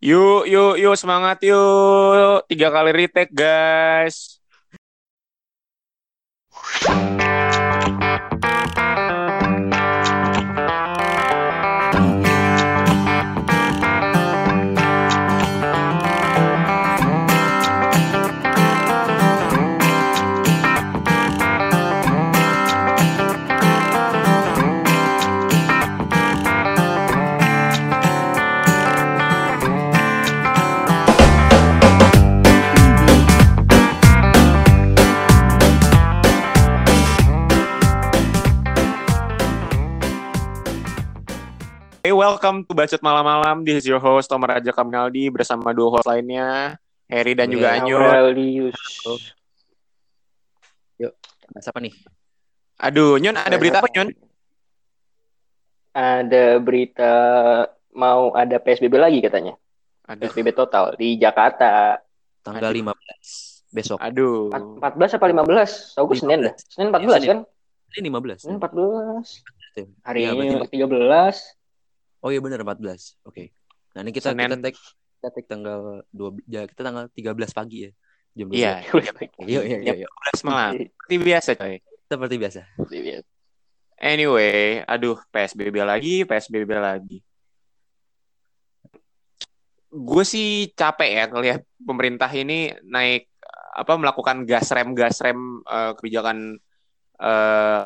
Yuk, yuk, yuk semangat yuk. Tiga kali retake guys. Welcome to Bacot Malam-Malam. This is your host, Tomar Raja Kaminaldi, bersama dua host lainnya, Harry dan juga Oke. Anyo. Aurelius. Bahas apa nih? Aduh, Nyon, ada berita apa, Nyon? Ada berita mau ada PSBB lagi katanya. Aduh, PSBB total di Jakarta. Tanggal Aduh. 15 besok. aduh. Empat- 14 apa 15? Tahu gue Senin dah. Senin 14 Senin. kan? Ini 15. Senin 14. Hari Iya, ini berarti- 13. Oh iya benar 14. Oke. Nah, ini kita Senin. kita tag kita tag tanggal 2 ya kita tanggal 13 pagi ya. Jam 12. Iya, Iya iya iya. iya. 12 malam. Seperti biasa, coy. Seperti biasa. Anyway, aduh, PSBB lagi, PSBB lagi. Gue sih capek ya ngelihat pemerintah ini naik apa melakukan gas rem gas rem eh, kebijakan eh,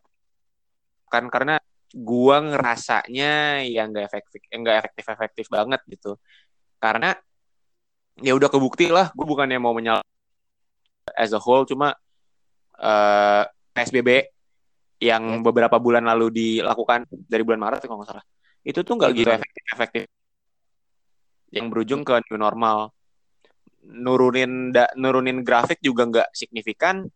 kan karena gua ngerasanya yang nggak efektif nggak efektif efektif banget gitu. Karena ya udah kebukti lah gue bukannya mau menyal as a whole cuma eh, PSBB yang beberapa bulan lalu dilakukan dari bulan Maret kalau nggak salah itu tuh nggak Iya, gitu efektif efektif. Yang berujung ke new normal. Nurunin da- nurunin grafik juga nggak signifikan.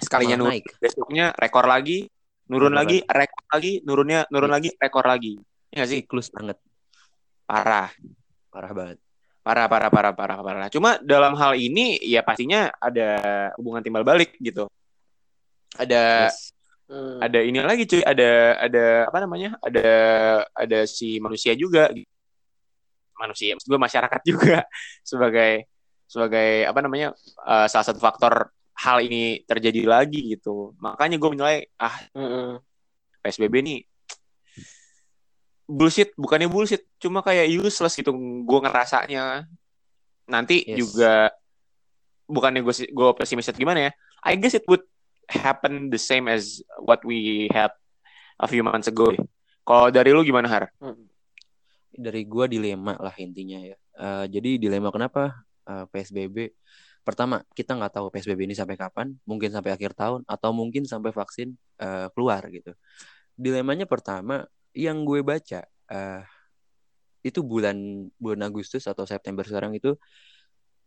Sekalinya Malah naik. besoknya rekor lagi nurun lagi rekor lagi nurunnya nurun Iya. lagi rekor lagi ya nggak sih Siklus banget. parah Parah banget. parah parah parah parah parah cuma dalam hal ini ya pastinya ada hubungan timbal balik gitu ada Yes. Hmm. ada ini lagi cuy ada ada apa namanya ada ada si manusia juga manusia gue masyarakat juga sebagai sebagai apa namanya eh, salah satu faktor hal ini terjadi lagi gitu makanya gue menilai ah Mm-mm. PSBB ini bullshit bukannya bullshit cuma kayak useless gitu gue ngerasanya nanti Yes. juga bukannya gue gue pesimis gimana ya I guess it would happen the same as what we had a few months ago kalau dari lu gimana har Mm. Dari gua dilema lah intinya ya. Eh, jadi dilema kenapa Eh, PSBB? Pertama, kita nggak tahu PSBB ini sampai kapan, mungkin sampai akhir tahun atau mungkin sampai vaksin eh, keluar gitu. Dilemanya pertama, yang gue baca eh, itu bulan bulan Agustus atau September sekarang itu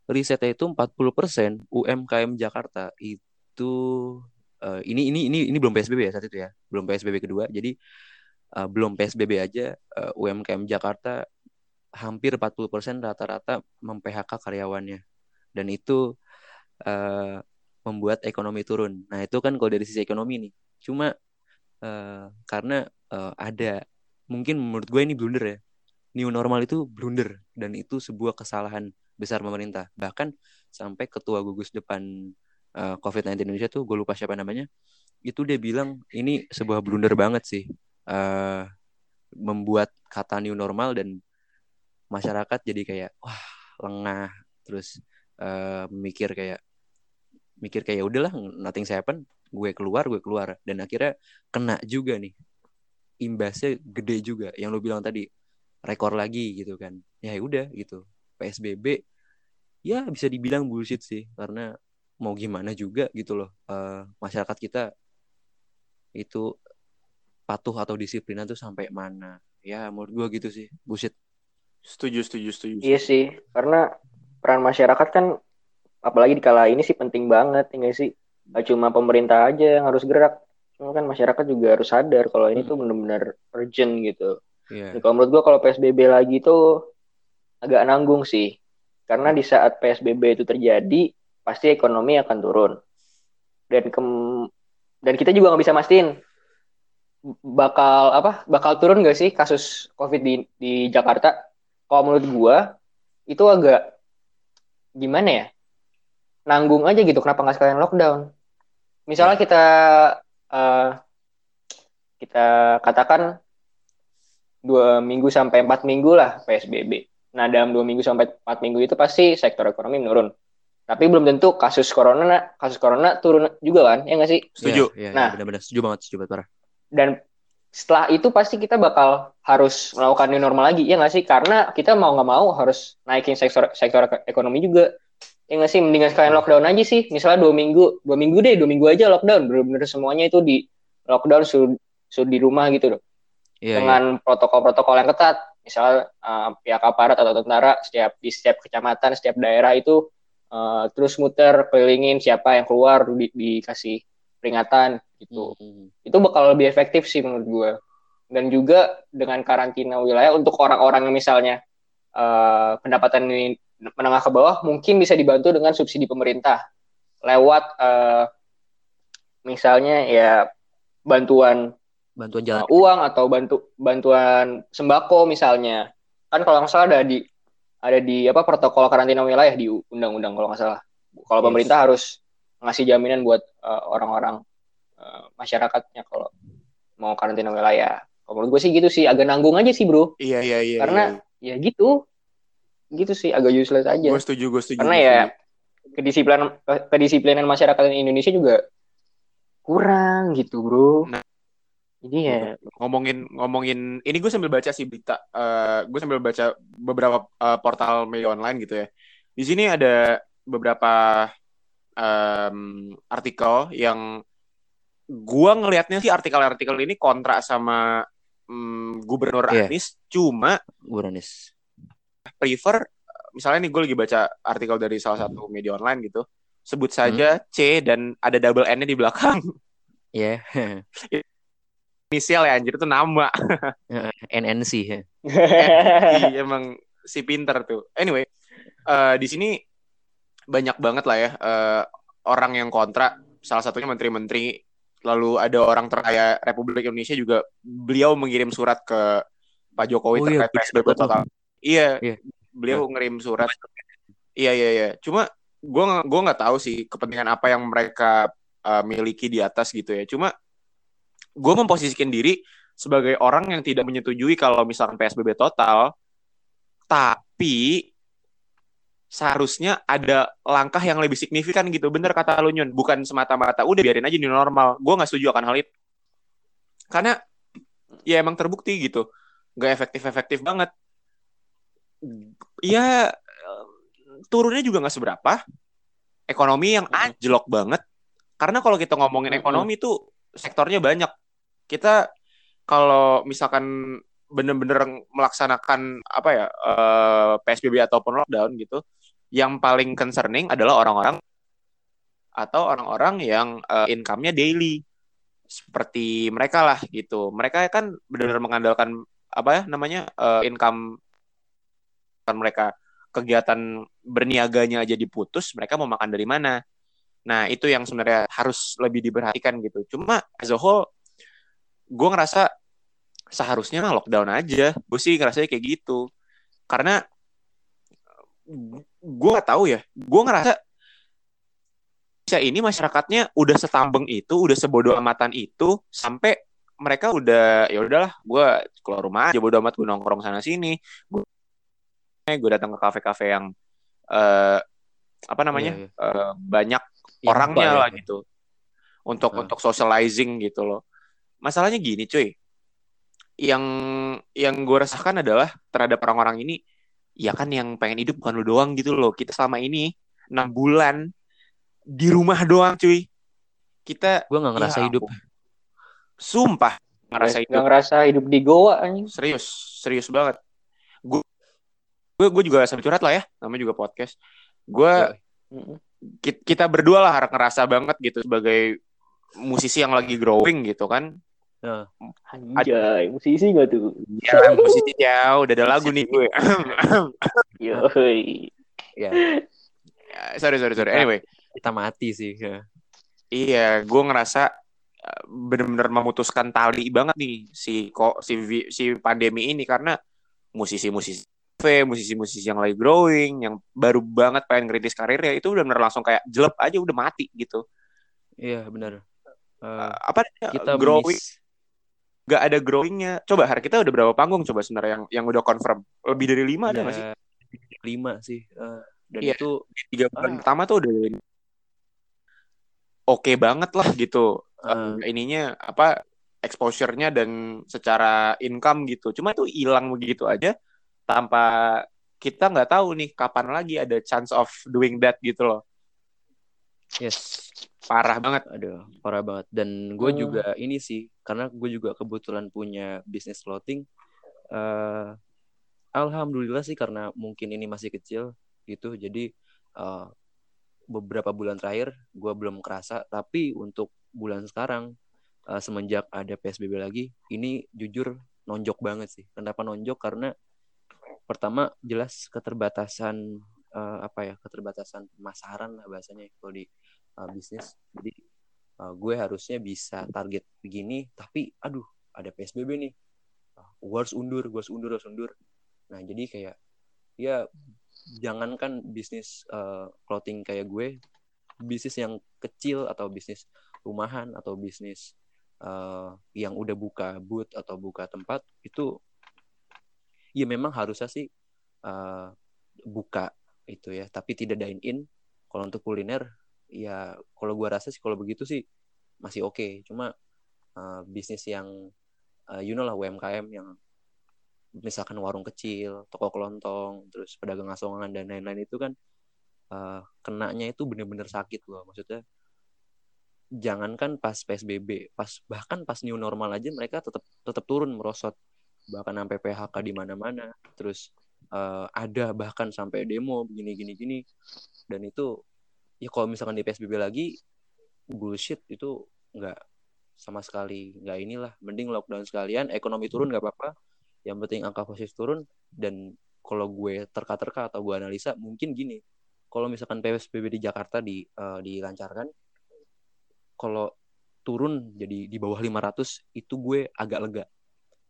risetnya itu 40% UMKM Jakarta itu eh, ini ini ini ini belum PSBB ya saat itu ya, belum PSBB kedua. Jadi eh, belum PSBB aja eh, UMKM Jakarta hampir 40% rata-rata mem-PHK karyawannya. Dan itu eh, membuat ekonomi turun. Nah, itu kan kalau dari sisi ekonomi nih. Cuma eh, karena eh, ada mungkin menurut gue ini blunder ya. New normal itu blunder dan itu sebuah kesalahan besar pemerintah. Bahkan sampai ketua gugus depan eh, COVID-19 Indonesia tuh gue lupa siapa namanya. Itu dia bilang ini sebuah blunder banget sih. eh membuat kata new normal dan masyarakat jadi kayak wah lengah terus eh, mikir kayak mikir kayak "Ya udahlah nothing happen gue keluar gue keluar. Dan akhirnya kena juga nih. Imbasnya gede juga. Yang lu bilang tadi rekor lagi gitu kan. Ya udah gitu. PSBB ya bisa dibilang bullshit sih. Karena mau gimana juga gitu loh. Eh, masyarakat kita itu patuh atau disiplinan tuh sampai mana. Ya menurut gua gitu sih. Bullshit. Setuju setuju setuju. Iya sih, karena peran masyarakat kan apalagi di kala ini sih penting banget, ya sih? Gak cuma pemerintah aja yang harus gerak, cuma kan masyarakat juga harus sadar kalau ini tuh benar-benar urgent gitu. Jadi kalau menurut gua kalau PSBB lagi tuh agak nanggung sih, karena di saat PSBB itu terjadi pasti ekonomi akan turun dan kem- dan kita juga nggak bisa mastiin bakal apa bakal turun gak sih kasus COVID di di Jakarta? Kalau menurut gua itu agak gimana ya? Nanggung aja gitu kenapa nggak sekalian lockdown? Misalnya kita uh, kita katakan dua minggu sampai empat minggu lah psbb nah dalam dua minggu sampai empat minggu itu pasti sektor ekonomi menurun. Tapi belum tentu kasus corona kasus corona turun juga kan ya nggak sih? Setuju. Ya, ya, Nah. benar-benar. Setuju banget setuju banget parah dan setelah itu pasti kita bakal harus melakukan new normal lagi ya nggak sih? Karena kita mau nggak mau harus naikin sektor sektor ek- ekonomi juga. Ya nggak sih? Mendingan sekalian lockdown aja sih. Misalnya dua minggu dua minggu deh dua minggu aja lockdown. Bener-bener semuanya itu di lockdown suruh, suruh di rumah gitu loh. Iya, iya. dengan protokol-protokol yang ketat. Misalnya uh, pihak aparat atau tentara setiap di setiap kecamatan setiap daerah itu uh, terus muter kelilingin siapa yang keluar di, dikasih peringatan gitu. Hmm. itu bakal lebih efektif sih menurut gue dan juga dengan karantina wilayah untuk orang-orang yang misalnya eh, pendapatan ini menengah ke bawah mungkin bisa dibantu dengan subsidi pemerintah. Lewat eh, misalnya ya bantuan bantuan jalan. uang atau bantu bantuan sembako misalnya. Kan kalau nggak salah ada di ada di apa protokol karantina wilayah di undang-undang kalau nggak salah. Kalau Yes. pemerintah harus ngasih jaminan buat orang-orang eh, masyarakatnya kalau mau karantina wilayah. Kalau menurut gue sih gitu sih agak nanggung aja sih bro. Iya iya iya Karena- ya gitu gitu sih agak useless aja. Gue setuju gue setuju karena ya kedisiplinan kedisiplinan masyarakat Indonesia juga kurang gitu bro. Nah. jadi ya ngomongin ngomongin ini gue sambil baca sih berita eh gue sambil baca beberapa eh, portal media online gitu ya. Di sini ada beberapa em, artikel yang gue ngelihatnya sih artikel-artikel ini kontra sama mm, gubernur Iya. Anies cuma Buranis prefer misalnya nih gue lagi baca artikel dari salah satu media online gitu sebut saja C dan ada double N-nya di belakang ya inisial ya anjir itu nama NNC ya. Iya, emang si pinter tuh. Anyway, eh, di sini banyak banget lah ya eh, orang yang kontra. Salah satunya menteri-menteri. Lalu ada orang terkaya Republik Indonesia juga. Beliau mengirim surat ke Pak Jokowi Oh iya, terkait PSBB total. Iya, Iya. beliau ngirim surat. Iya iya iya. Cuma gue gue nggak tahu sih kepentingan apa yang mereka eh, miliki di atas gitu ya. Cuma gue memposisikan diri sebagai orang yang tidak menyetujui kalau misalkan PSBB total, tapi seharusnya ada langkah yang lebih signifikan gitu. Bener kata lu Nyun, bukan semata-mata udah biarin aja new normal. Gue nggak setuju akan hal itu. Karena ya emang terbukti gitu, nggak efektif-efektif banget. Ya eh, turunnya juga nggak seberapa. Ekonomi yang anjlok banget. Karena kalau kita ngomongin ekonomi tuh sektornya banyak. Kita kalau misalkan bener-bener melaksanakan apa ya eh, PSBB ataupun lockdown gitu, yang paling concerning adalah orang-orang atau orang-orang yang eh, income-nya daily seperti mereka lah gitu. Mereka kan benar-benar mengandalkan apa ya namanya eh, income kan mereka kegiatan berniaganya aja diputus, mereka mau makan dari mana? Nah, itu yang sebenarnya harus lebih diperhatikan gitu. Cuma as a whole gue ngerasa seharusnya lockdown aja. Gue sih ngerasanya kayak gitu. Karena gue gak tahu ya. Gue ngerasa Indonesia ini masyarakatnya udah setambeng itu, udah sebodoh amatan itu sampai mereka udah ya udahlah, gue keluar rumah aja bodo amat gue nongkrong sana sini. Gue gue datang ke kafe-kafe yang eh apa namanya? Eh, banyak Yang orangnya ya? lah gitu. Untuk untuk socializing gitu loh. Masalahnya gini, cuy. Yang yang gue rasakan adalah terhadap orang-orang ini ya kan yang pengen hidup bukan lu doang gitu loh. Kita selama ini enam bulan di rumah doang, cuy. Kita Gue nggak ngerasa Ya hidup. sumpah ngerasa nggak hidup ngerasa hidup di goa anjing serius, serius banget. Gue gue juga sambil curhat lah ya, namanya juga podcast. Gue kita berdua lah ngerasa banget gitu sebagai musisi yang lagi growing gitu kan. Anjay musisi nggak tuh Ya, musisi ya, udah ada lagu nih gue. Yoi. Ya, sorry, sorry, sorry. Anyway, kita mati sih. Ya. iya, gue ngerasa eh, bener-bener memutuskan tali banget nih si kok si si pandemi ini karena musisi-musisi musisi-musisi yang lagi growing, yang baru banget pengen ngerintis karirnya itu udah bener langsung kayak jelek aja udah mati gitu. Iya benar. Uh, apa kita growing miss- nggak ada growingnya. Coba hari kita udah berapa panggung coba sebenarnya yang yang udah confirm lebih dari lima ada ya, nggak sih? lima sih. Uh, dan Iya. itu Tiga bulan Ah. pertama tuh udah oke banget lah gitu. uh, Eh, ininya apa exposure-nya dan secara income gitu. Cuma itu hilang begitu aja tanpa kita nggak tahu nih kapan lagi ada chance of doing that gitu loh. Yes. Parah banget. Aduh, parah banget. Dan gue Hmm. juga ini sih, karena gue juga kebetulan punya bisnis clothing. eh Alhamdulillah sih karena mungkin ini masih kecil gitu. Jadi eh, beberapa bulan terakhir gue belum kerasa. Tapi untuk bulan sekarang eh, semenjak ada PSBB lagi, ini jujur nonjok banget sih. Kenapa nonjok? Karena pertama jelas keterbatasan eh, apa ya keterbatasan pemasaran lah bahasanya kalau di uh, bisnis. Jadi uh, gue harusnya bisa target begini, tapi aduh ada PSBB nih. Uh, gue harus undur, gue harus undur, harus undur. Nah jadi kayak ya jangankan bisnis uh, clothing kayak gue, bisnis yang kecil atau bisnis rumahan atau bisnis uh, yang udah buka booth atau buka tempat itu ya memang harusnya sih uh, buka itu ya, tapi tidak dine in. Kalau untuk kuliner ya kalau gua rasa sih kalau begitu sih masih oke. Cuma uh, bisnis yang uh, you know lah UMKM yang misalkan warung kecil toko kelontong terus pedagang asongan dan lain-lain itu kan uh, kenanya itu bener-bener sakit loh maksudnya jangankan pas PSBB pas bahkan pas new normal aja mereka tetap tetap turun merosot. Bahkan sampai PHK di mana-mana terus uh, ada bahkan sampai demo begini gini gini. Dan itu ya kalau misalkan di PSBB lagi bullshit itu nggak sama sekali nggak inilah. Mending lockdown sekalian ekonomi turun nggak apa-apa. Yang penting angka positif turun. Dan kalau gue terka-terka atau gue analisa mungkin gini. Kalau misalkan PSBB di Jakarta di uh, dilancarkan kalau turun jadi di bawah 500 itu gue agak lega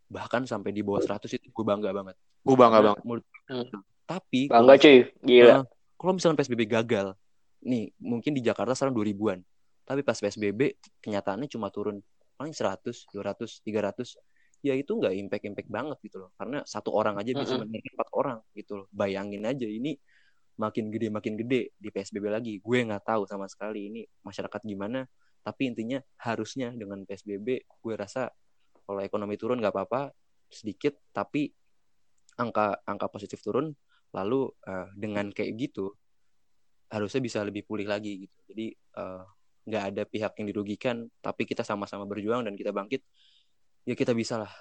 bahkan sampai di bawah 100 itu gue bangga banget Gue bangga banget. menurut- Hmm. tapi Bangga cuy, gila. Ah, kalau misalkan PSBB gagal, nih mungkin di Jakarta sekarang 2000-an. Tapi pas PSBB kenyataannya cuma turun paling 100, 200, 300. Ya itu nggak impact-impact banget gitu loh. Karena satu orang aja bisa Mm-mm. menarik empat orang gitu loh. Bayangin aja ini makin gede makin gede di PSBB lagi. Gue nggak tahu sama sekali ini masyarakat gimana. Tapi intinya harusnya dengan PSBB gue rasa kalau ekonomi turun nggak apa-apa sedikit tapi angka angka positif turun lalu eh, dengan kayak gitu harusnya bisa lebih pulih lagi gitu jadi eh, nggak ada pihak yang dirugikan tapi kita sama-sama berjuang dan kita bangkit ya kita bisa lah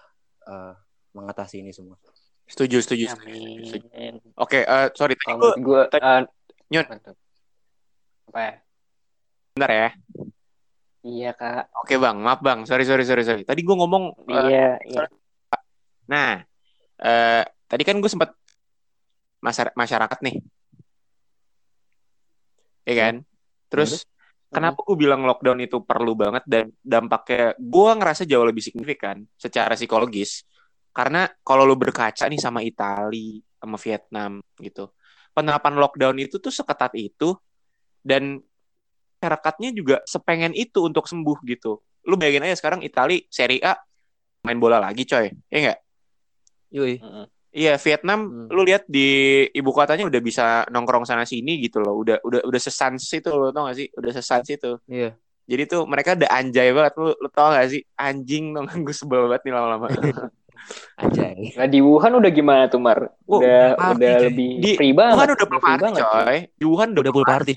eh, mengatasi ini semua Setuju, setuju. setuju. Oke, eh, sorry tadi Kalau gue uh, Nyun. Apa ya? bentar ya. Iya kak. Oke bang, maaf bang. Sorry, sorry, sorry, sorry. Tadi gue ngomong. eh, Iya, iya. nah, eh, tadi kan gue sempat masyarakat, nih, ya kan? Terus kenapa gue bilang lockdown itu perlu banget dan dampaknya gue ngerasa jauh lebih signifikan secara psikologis. Karena kalau lu berkaca nih sama Itali, sama Vietnam gitu, penerapan lockdown itu tuh seketat itu dan masyarakatnya juga sepengen itu untuk sembuh gitu. Lu bayangin aja sekarang Itali Serie A main bola lagi coy, ya nggak? Yoi. Mm-mm. Iya Vietnam, Hmm. lu lihat di ibu kotanya udah bisa nongkrong sana sini gitu loh, udah udah udah sesans itu lo tau gak sih? Udah sesans itu. Iya. Jadi tuh mereka udah anjay banget, lu, lu tau gak sih? Anjing dong, gue sebel banget nih lama-lama. Anjay. Nah di Wuhan udah gimana tuh Mar? Udah udah party, udah cuy. lebih Di free banget. Wuhan udah full party banget, coy. Di Wuhan udah, Udah full party.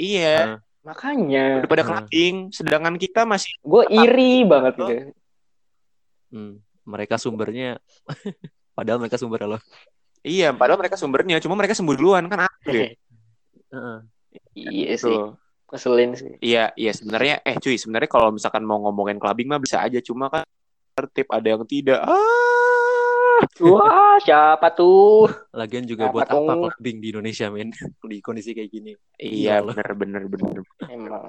Iya, Ah. Makanya udah pada Hmm. Sedangkan kita masih gue iri banget Lo- gitu. Hmm. Mereka sumbernya padahal mereka sumber loh. Iya, padahal mereka sumbernya, cuma mereka sembuh duluan kan aneh. Heeh. Iya sih, Tuh. ngeselin sih. Iya, iya sebenarnya eh cuy, sebenarnya kalau misalkan mau ngomongin clubbing mah bisa aja, cuma kan tertib ada yang tidak. Ah. Wah, siapa tuh? Lagian juga Apa buat apa tuh? clubbing di Indonesia men di kondisi kayak gini. Iya, loh. bener bener bener. Emang.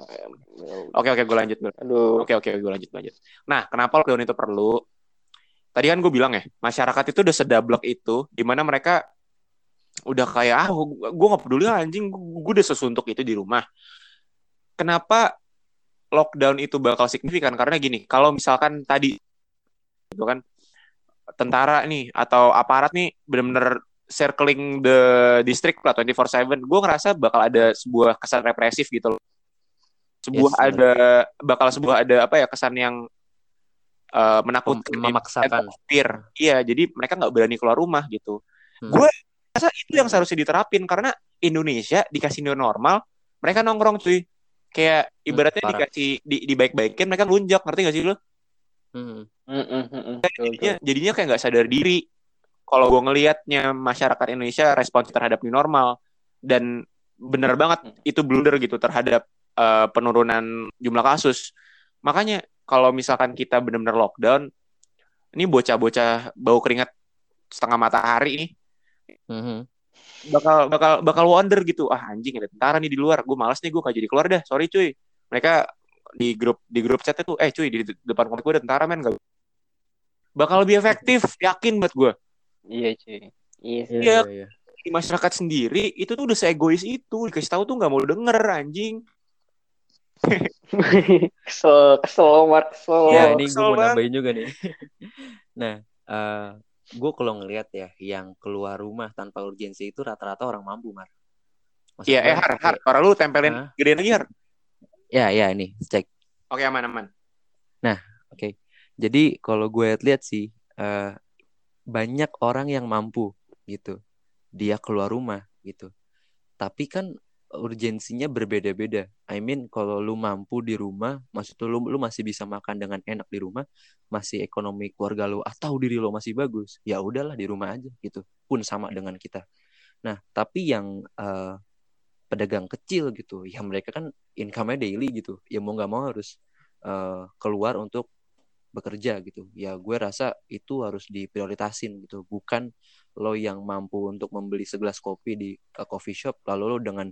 Oke oke gue lanjut dulu. Aduh. Oke oke gue lanjut lanjut. Nah kenapa lockdown itu perlu? Tadi kan gue bilang ya masyarakat itu udah sedablek itu, di mana mereka udah kayak ah gue nggak peduli lah, anjing gue udah sesuntuk itu di rumah kenapa lockdown itu bakal signifikan karena gini kalau misalkan tadi itu kan tentara nih atau aparat nih benar-benar circling the district lah 24/7 gue ngerasa bakal ada sebuah kesan represif gitu loh. Sebuah Yes, ada bakal sebuah ada apa ya kesan yang uh, menakutkan Mem- memaksakan. fear iya jadi mereka nggak berani keluar rumah gitu. Hmm. gue rasa itu yang seharusnya diterapin karena Indonesia dikasih new normal mereka nongkrong cuy. Kayak ibaratnya parah. dikasih di, dibaik-baikin mereka lunjak ngerti gak sih lo Hmm. Mm, mm, mm, mm. Betul, jadinya jadinya kayak nggak sadar diri. Kalau gue ngelihatnya masyarakat Indonesia respons terhadap new normal dan bener banget itu blunder gitu terhadap eh, penurunan jumlah kasus. Makanya kalau misalkan kita benar-benar lockdown ini bocah-bocah bau keringat setengah matahari nih Mhm. bakal bakal bakal wonder gitu. Ah anjing ada tentara nih di luar. Gue malas nih gue gak jadi keluar dah. Sorry cuy. Mereka di grup di grup chat itu eh cuy di de- depan komplek gue ada tentara men gak bakal lebih efektif yakin buat gue Iya cuy. Iya sih. Iya. iya. di masyarakat sendiri itu tuh udah seegois itu dikasih tahu tuh nggak mau denger anjing kesel, kesel, Mark, kesel. Ya, ini gue mau nambahin juga nih. nah, eh gue kalau ngelihat ya, yang keluar rumah tanpa urgensi itu rata-rata orang mampu, Mar. Iya, eh har har suara lu tempelin Hah? gedein lagi har Ya, ya ini cek. oke aman aman Oke. Jadi kalau gue lihat sih eh, banyak orang yang mampu gitu. Dia keluar rumah gitu. Tapi kan urgensinya berbeda-beda. I mean kalau lu mampu di rumah, maksud lu lu masih bisa makan dengan enak di rumah, masih ekonomi keluarga lu atau diri lu masih bagus, ya udahlah di rumah aja gitu. Pun sama dengan kita. Nah, tapi yang eh, pedagang kecil gitu, ya mereka kan income-nya daily gitu. Ya mau nggak mau harus eh, keluar untuk bekerja gitu. Ya gue rasa itu harus diprioritasin gitu. Bukan lo yang mampu untuk membeli segelas kopi di uh, coffee shop lalu lo dengan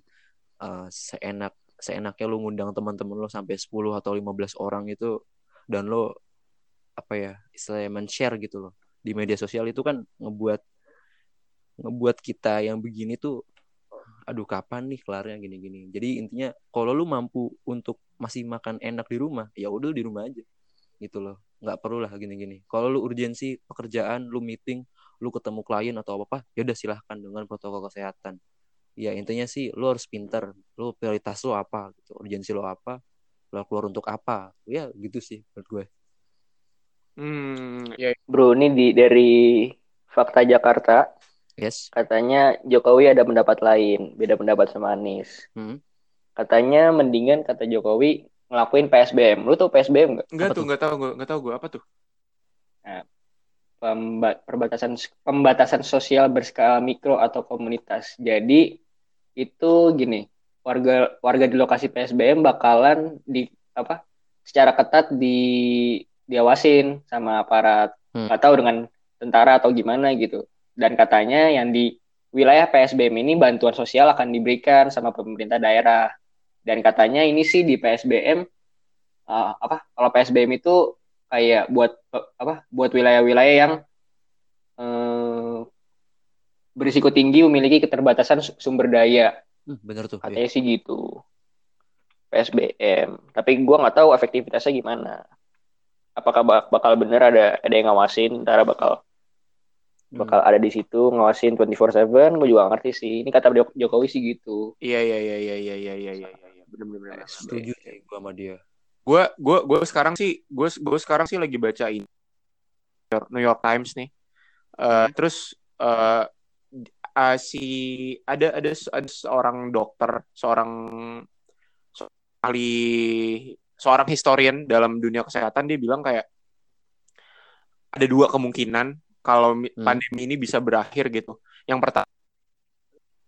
uh, seenak seenaknya lo ngundang teman-teman lo sampai 10 atau 15 orang itu dan lo apa ya istilahnya men-share gitu loh. Di media sosial itu kan ngebuat ngebuat kita yang begini tuh aduh kapan nih kelarnya gini-gini? Jadi intinya kalau lu mampu untuk masih makan enak di rumah ya udah di rumah aja gitu loh. Nggak perlu lah gini-gini. Kalau lu urgensi pekerjaan lu meeting lu ketemu klien atau apa apa ya udah silahkan dengan protokol kesehatan. Ya intinya sih lu harus pinter lu prioritas lu apa gitu urgensi lu apa lu keluar untuk apa. Ya gitu sih menurut gue. Hmm ya. Bro, ini di, dari Fakta Jakarta, yes katanya Jokowi ada pendapat lain, beda pendapat sama Anies. Hmm. Katanya mendingan kata Jokowi ngelakuin PSBM. Lu tau PSBM nggak? enggak Apa tuh tuh? nggak tahu gue nggak tahu gue apa tuh Pemba- perbatasan pembatasan sosial berskala mikro atau komunitas. Jadi itu gini, warga warga di lokasi PSBM bakalan di apa? secara ketat di diawasin sama aparat. Hmm. Nggak tahu dengan tentara atau gimana gitu. Dan katanya yang di wilayah PSBM ini bantuan sosial akan diberikan sama pemerintah daerah. Dan katanya ini sih di PSBM uh, apa? Kalau PSBM itu kayak buat apa? Buat wilayah-wilayah yang eh, berisiko tinggi memiliki keterbatasan su- sumber daya. Hmm, bener tuh Katanya sih gitu. PSBM. Tapi gua nggak tahu efektivitasnya gimana. Apakah bak- bakal bener ada ada yang ngawasin, ntar bakal Hmm. bakal ada di situ ngawasin 24/7 gue juga ngerti sih. Ini kata Jok- Jokowi sih gitu. Iya iya iya iya iya iya iya iya iya bener bener bener setuju sih gue sama dia. Gue gue gue sekarang sih gue gue sekarang sih lagi baca ini New York Times nih. Eh, terus eh eh, si ada ada ada seorang dokter seorang se- ahli seorang historian dalam dunia kesehatan dia bilang kayak ada dua kemungkinan kalau Hmm. pandemi ini bisa berakhir gitu yang pertama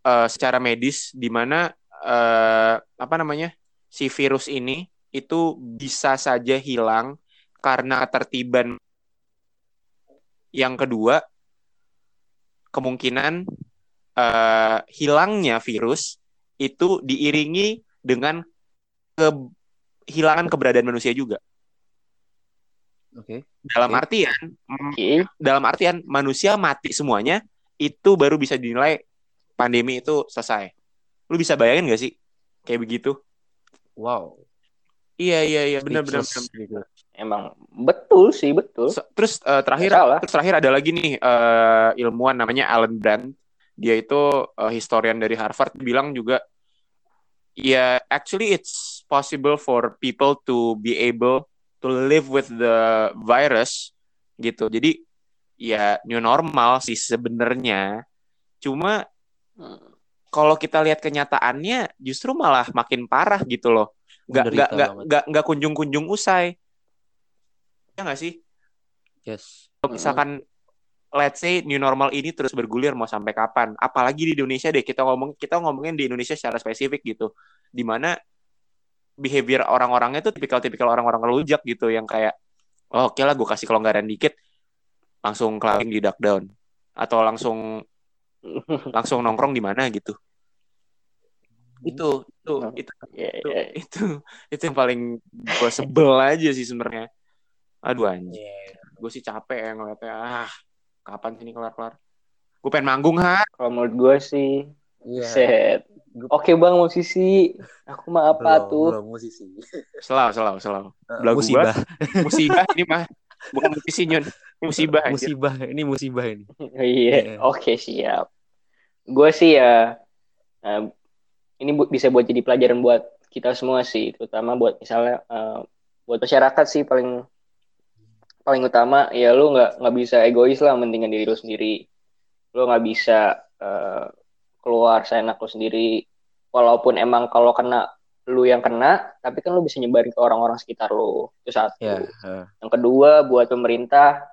eh, secara medis di mana eh, apa namanya si virus ini itu bisa saja hilang karena ketertiban. Yang kedua, kemungkinan eh, hilangnya virus itu diiringi dengan kehilangan keberadaan manusia juga. Oke Dalam Oke. artian, oke dalam artian manusia mati semuanya itu baru bisa dinilai pandemi itu selesai. Lu bisa bayangin gak sih kayak begitu? Wow. Iya iya iya benar benar. Speechless gitu. Emang betul sih betul. So- terus eh, terakhir terus terakhir ada lagi nih eh, ilmuwan namanya Alan Brand. Dia itu eh, historian dari Harvard bilang juga ya actually it's possible for people to be able to live with the virus gitu. Jadi ya new normal sih sebenarnya. Cuma kalau kita lihat kenyataannya justru malah makin parah gitu loh. Nggak nggak Menderita nggak banget. nggak nggak kunjung-kunjung usai. Ya nggak sih? Yes. Kalau misalkan let's say new normal ini terus bergulir mau sampai kapan? Apalagi di Indonesia deh kita ngomong kita ngomongin di Indonesia secara spesifik gitu. Di mana behavior orang-orangnya tuh tipikal-tipikal orang-orang ngelujak gitu yang kayak oh, oke lah gue kasih kelonggaran dikit langsung clubbing di duck down atau langsung langsung nongkrong di mana gitu. Itu itu itu Iya, itu iya. itu itu yang paling gue sebel aja sih sebenarnya. Aduh anjir, gue sih capek ya ngeliatnya. Ah, kapan sini kelar-kelar? Gue pengen manggung ha. Kalau menurut gue sih Iya. set. Oke bang musisi, aku mah apa Belum, tuh? belum musisi. Selalu, selalu, selalu. Eh, Belagu musibah. Musibah ini mah bukan musisi nyun. Ini musibah anjir. musibah. Ini musibah ini. Iya, Iya. oke siap. Gue sih ya, eh, ini bu- bisa buat jadi pelajaran buat kita semua sih, terutama buat misalnya eh, buat masyarakat sih paling paling utama ya lu nggak nggak bisa egois lah mentingin diri lu sendiri. Lu nggak bisa eh, keluar seenak lu sendiri. Walaupun emang kalau kena lu yang kena, tapi kan lu bisa nyebarin ke orang-orang sekitar lu. Itu satu. Eh, Yang kedua buat pemerintah,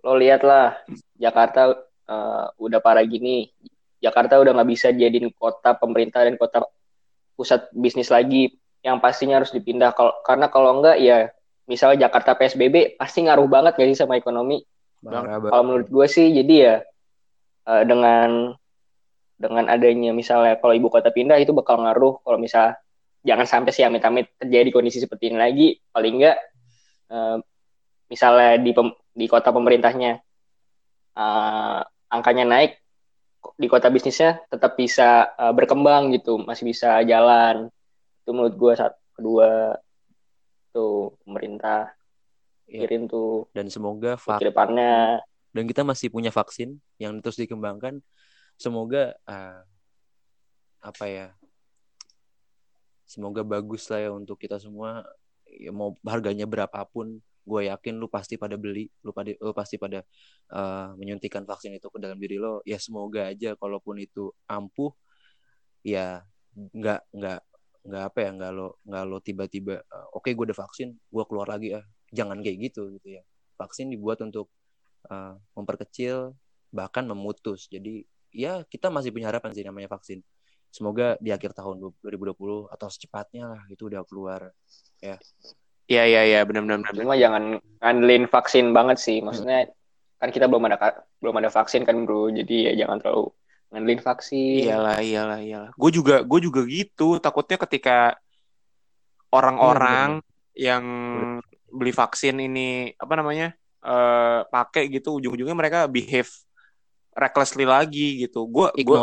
lo lihatlah Jakarta eh, udah parah gini. Jakarta udah nggak bisa jadiin kota pemerintah dan kota pusat bisnis lagi. Yang pastinya harus dipindah. Kalau karena kalau enggak ya, misalnya Jakarta PSBB pasti ngaruh banget gak sih sama ekonomi. Kalau menurut gue sih, jadi ya eh, dengan dengan adanya misalnya kalau ibu kota pindah itu bakal ngaruh. Kalau misal jangan sampai sih amit-amit terjadi kondisi seperti ini lagi. Paling enggak eh, misalnya di pem- di kota pemerintahnya eh, angkanya naik, di kota bisnisnya tetap bisa eh, berkembang gitu, masih bisa jalan. Itu menurut gue saat kedua tuh pemerintah pikirin tuh Dan semoga vak- ke depannya. dan kita masih punya vaksin yang terus dikembangkan. Semoga eh, apa ya? Semoga bagus lah ya untuk kita semua. Ya, mau harganya berapapun, gue yakin lu pasti pada beli, lu pada lu pasti pada eh, menyuntikkan vaksin itu ke dalam diri lo. Ya semoga aja, kalaupun itu ampuh, ya nggak nggak nggak apa ya nggak lo nggak lo tiba-tiba eh, oke gue udah vaksin, gue keluar lagi ah. Jangan kayak gitu gitu ya. Vaksin dibuat untuk eh, memperkecil bahkan memutus. Jadi ya kita masih punya harapan sih namanya vaksin. Semoga di akhir tahun 2020 atau secepatnya lah itu udah keluar. Iya iya iya benar-benar benar. Cuma jangan ngandelin vaksin banget sih. Maksudnya kan kita belum ada belum ada vaksin kan bro. Jadi ya jangan terlalu ngandelin vaksin. Iyalah iyalah iyalah. Gue juga gue juga gitu. Takutnya ketika orang-orang yang beli vaksin ini apa namanya eh pakai gitu ujung-ujungnya mereka behave recklessly lagi gitu. Gue gue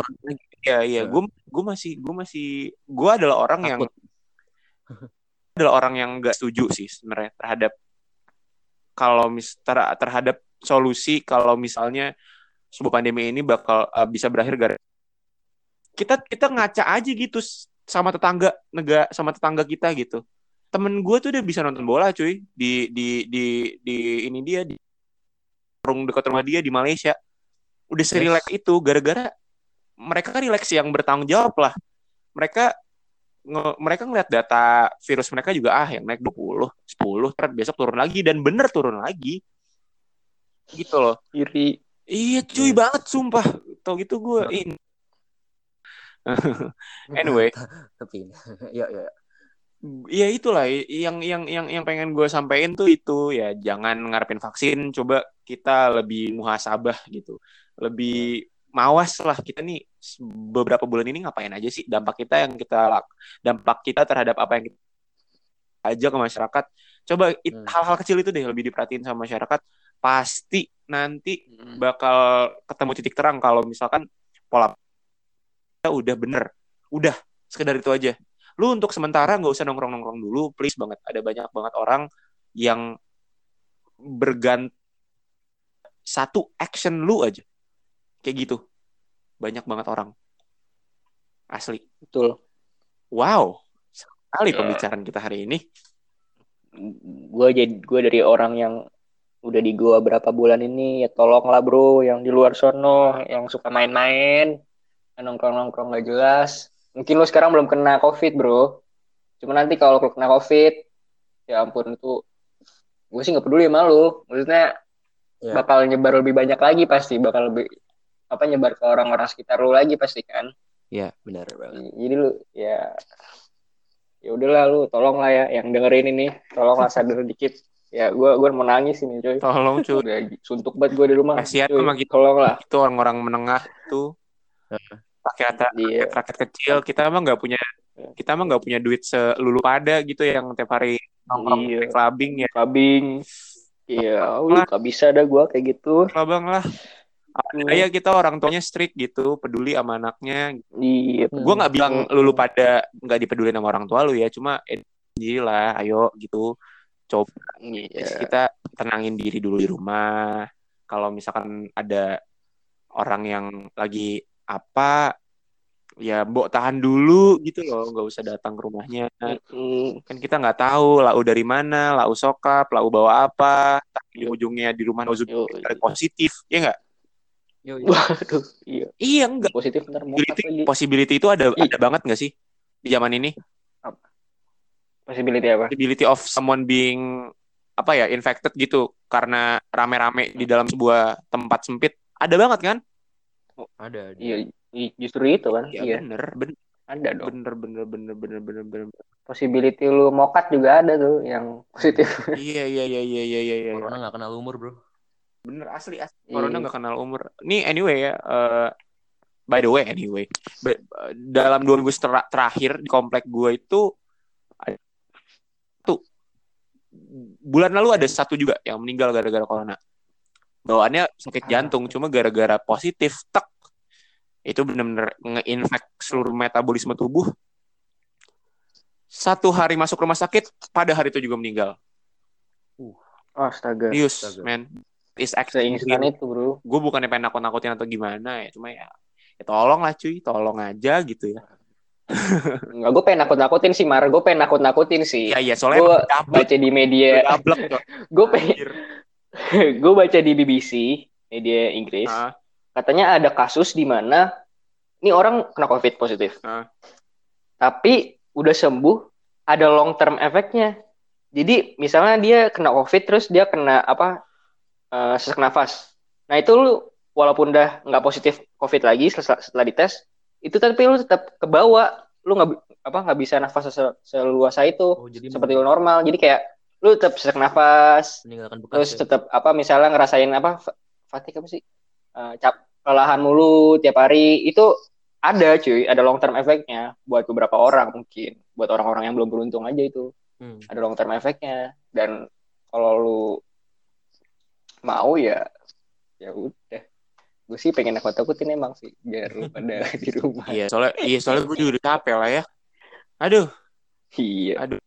iya, Ya. gue gue masih gue masih gue adalah orang yang Takut. adalah orang yang nggak setuju sih sebenarnya terhadap kalau mis ter- terhadap solusi kalau misalnya sebuah pandemi ini bakal uh, bisa berakhir gara kita kita ngaca aja gitu sama tetangga negara sama tetangga kita gitu temen gue tuh udah bisa nonton bola cuy di di di di ini dia di warung dekat rumah dia di Malaysia udah serileks itu gara-gara mereka relax yang bertanggung jawab lah. Mereka nge- mereka ngeliat data virus mereka juga ah yang naik 20 10 ntar besok turun lagi. Dan bener turun lagi. Gitu loh. Iri. iya cuy Yes. banget sumpah. Tau gitu gue in. Anyway. Tapi ya ya. Ya itulah. Yang yang yang yang pengen gue sampaikan tuh itu. Ya jangan ngarepin vaksin. Coba kita lebih muhasabah gitu. Lebih mawas lah kita nih. Beberapa bulan ini ngapain aja sih? Dampak kita yang kita dampak kita terhadap apa yang kita aja ke masyarakat. Coba Hmm. hal-hal kecil itu deh lebih diperhatiin sama masyarakat. Pasti nanti Hmm. bakal ketemu titik terang kalau misalkan pola udah bener. Udah sekedar itu aja lu untuk sementara nggak usah nongkrong nongkrong dulu please banget. Ada banyak banget orang yang berganti satu action lu aja. Kayak gitu. Banyak banget orang. Asli. Betul. Wow. Sekali Ya. pembicaraan kita hari ini. Gue jadi gue dari orang yang udah di gua berapa bulan ini ya tolonglah bro yang di luar sono yang suka main-main. Nongkrong-nongkrong gak jelas mungkin lu sekarang belum kena covid bro. Cuma nanti kalau lu kena covid ya ampun itu gue sih nggak peduli sama lu maksudnya Ya. bakal nyebar lebih banyak lagi pasti bakal lebih apa nyebar ke orang-orang sekitar lu lagi pasti kan? Ya benar banget jadi lu ya ya udahlah lu tolong lah ya yang dengerin ini. Tolonglah sadar dikit. Ya gue gue mau nangis ini coy tolong cuy. Udah suntuk banget gue di rumah Kasihan sama kita. tolong lah itu orang-orang menengah tuh rakyat Iya. rakyat kecil kita emang nggak punya kita emang nggak punya duit selulu pada gitu yang tiap hari nongkrong Iya. di clubbing ya. Kabing iya lu gak bisa dah gue kayak gitu. Clubbing lah. Hmm. ya kita orang tuanya strict gitu peduli sama anaknya. Iya gue nggak bilang lulu pada nggak dipeduli sama orang tua lu ya cuma eh, lah ayo gitu. Coba iya. kita tenangin diri dulu di rumah. Kalau misalkan ada orang yang lagi apa ya mbok tahan dulu gitu loh nggak usah datang ke rumahnya. Mm, kan kita nggak tahu lau dari mana lau sokap lau bawa apa tapi ujungnya di rumah nozul yo, positif ya nggak? Yo, yo. waduh iya. Iya enggak positif ntar mau possibility, possibility itu ada Ih. ada banget nggak sih di zaman ini? Possibility apa? Possibility of someone being apa ya infected gitu karena rame-rame di dalam sebuah tempat sempit. Ada banget kan ada ada. iya justru itu kan ya iya. bener bener ada dong. bener bener bener bener bener bener. Possibility lu mokat juga ada tuh yang positif. Iya iya iya iya iya iya iya. corona nggak kenal umur bro. Bener asli asli. Iya. corona nggak kenal umur. Nih anyway ya eh, by the way anyway. Be- dalam dua minggu ter- terakhir di komplek gue itu ada satu. Bulan lalu ada satu juga yang meninggal gara-gara corona bawaannya sakit Ah. jantung cuma gara-gara positif tek. Itu bener-bener nge-infect seluruh metabolisme tubuh. Satu hari masuk rumah sakit pada hari itu juga meninggal. Astaga serius man. Is actually itu bro. Gue bukannya pengen nakut-nakutin atau gimana ya cuma ya, ya tolong lah cuy. Tolong aja gitu ya. Enggak, gue pengen nakut-nakutin sih, Mar. Gue pengen nakut-nakutin sih. iya iya soalnya Gue baca di media, gue pengen. gue baca di BBC, media Inggris. Ah, Katanya ada kasus di mana ini orang kena COVID positif. Ah. Tapi udah sembuh, ada long term efeknya. Jadi misalnya dia kena COVID terus dia kena apa eh, sesak nafas. Nah itu lu walaupun udah nggak positif COVID lagi setelah, setelah dites, itu tapi lu tetap kebawa, lu nggak apa nggak bisa nafas se- seluasa itu oh jadi seperti lu normal. Jadi kayak lu tetap sesak nafas, meninggalkan bekas terus ya? tetap apa misalnya ngerasain apa fa- fatigue apa sih? Eh, cap kelelahan mulu tiap hari. Itu ada cuy. Ada long term efeknya buat beberapa orang mungkin. Buat orang-orang yang belum beruntung aja itu. Hmm. ada long term efeknya dan kalau lu mau ya ya udah. Gue sih pengen aku takutin emang sih biar lu pada di rumah. Iya soalnya iya soalnya gue juga udah capek lah ya. Aduh. Iya. Aduh.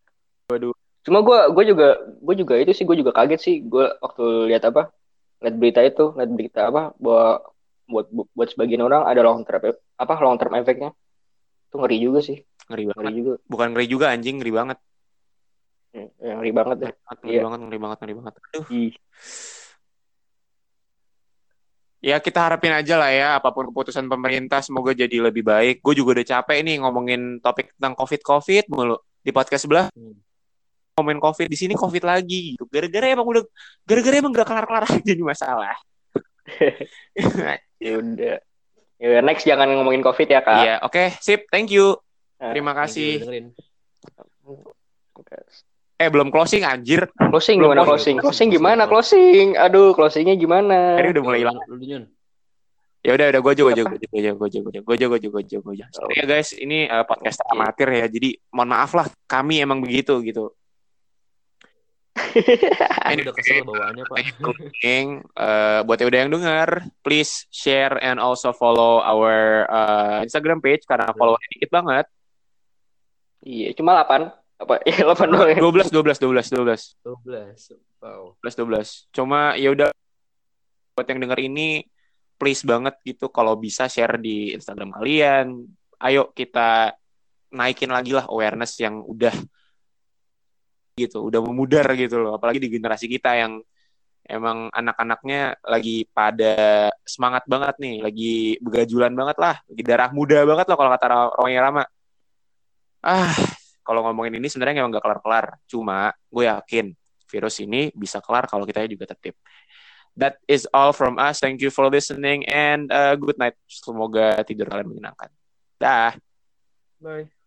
Waduh. Cuma gue gue juga gue juga itu sih gue juga kaget sih. Gue waktu lihat apa lihat berita itu lihat berita apa bahwa buat buat sebagian orang ada long term apa long term efeknya itu ngeri juga sih. Ngeri ngeri banget juga. Bukan ngeri juga anjing ngeri banget. Ya, ngeri banget deh ngeri Iya. banget ngeri banget ngeri banget. Aduh. Ih, ya kita harapin aja lah ya apa pun keputusan pemerintah semoga jadi lebih baik. Gue juga udah capek nih ngomongin topik tentang covid covid mulu di podcast sebelah. Hmm. Ngomongin covid di sini covid lagi gitu. Gara-gara emang udah gara-gara emang gak kelar-kelar aja nih masalah. Ya udah. Ya next jangan ngomongin covid ya kak. Iya oke. Sip thank you. Nah, terima Thank you kasih. dengerin. eh belum closing anjir. Closing Belum gimana? closing, closing. Closing, closing closing, gimana? closing. closing. Aduh closingnya gimana? Tadi udah mulai hilang. Ya udah udah gue aja gue aja Apa? gue aja gue aja gue aja gue aja gue aja gue aja gue aja gue aja Sorry ya guys ini uh, podcast amatir ya jadi mohon maaf lah kami emang begitu gitu Ini udah kesel bawaannya pak. Uh, buat yang udah yang dengar, please share and also follow our uh, Instagram page karena follow dikit banget. Iya, cuma 8. Apa? Iya, 8 doang. ya. 12 12 12 12. 12. Wow. 12 12. Cuma ya udah buat yang denger ini please banget gitu kalau bisa share di Instagram kalian. Ayo kita naikin lagi lah awareness yang udah gitu, udah memudar gitu loh. Apalagi di generasi kita yang emang anak-anaknya lagi pada semangat banget nih, lagi begajulan banget lah, lagi darah muda banget loh kalau kata orang yang lama. Ah, kalau ngomongin ini sebenarnya emang gak kelar-kelar. Cuma gue yakin virus ini bisa kelar kalau kita juga tertib. That is all from us. Thank you for listening and uh, good night. Semoga tidur kalian menyenangkan. Dah. Bye.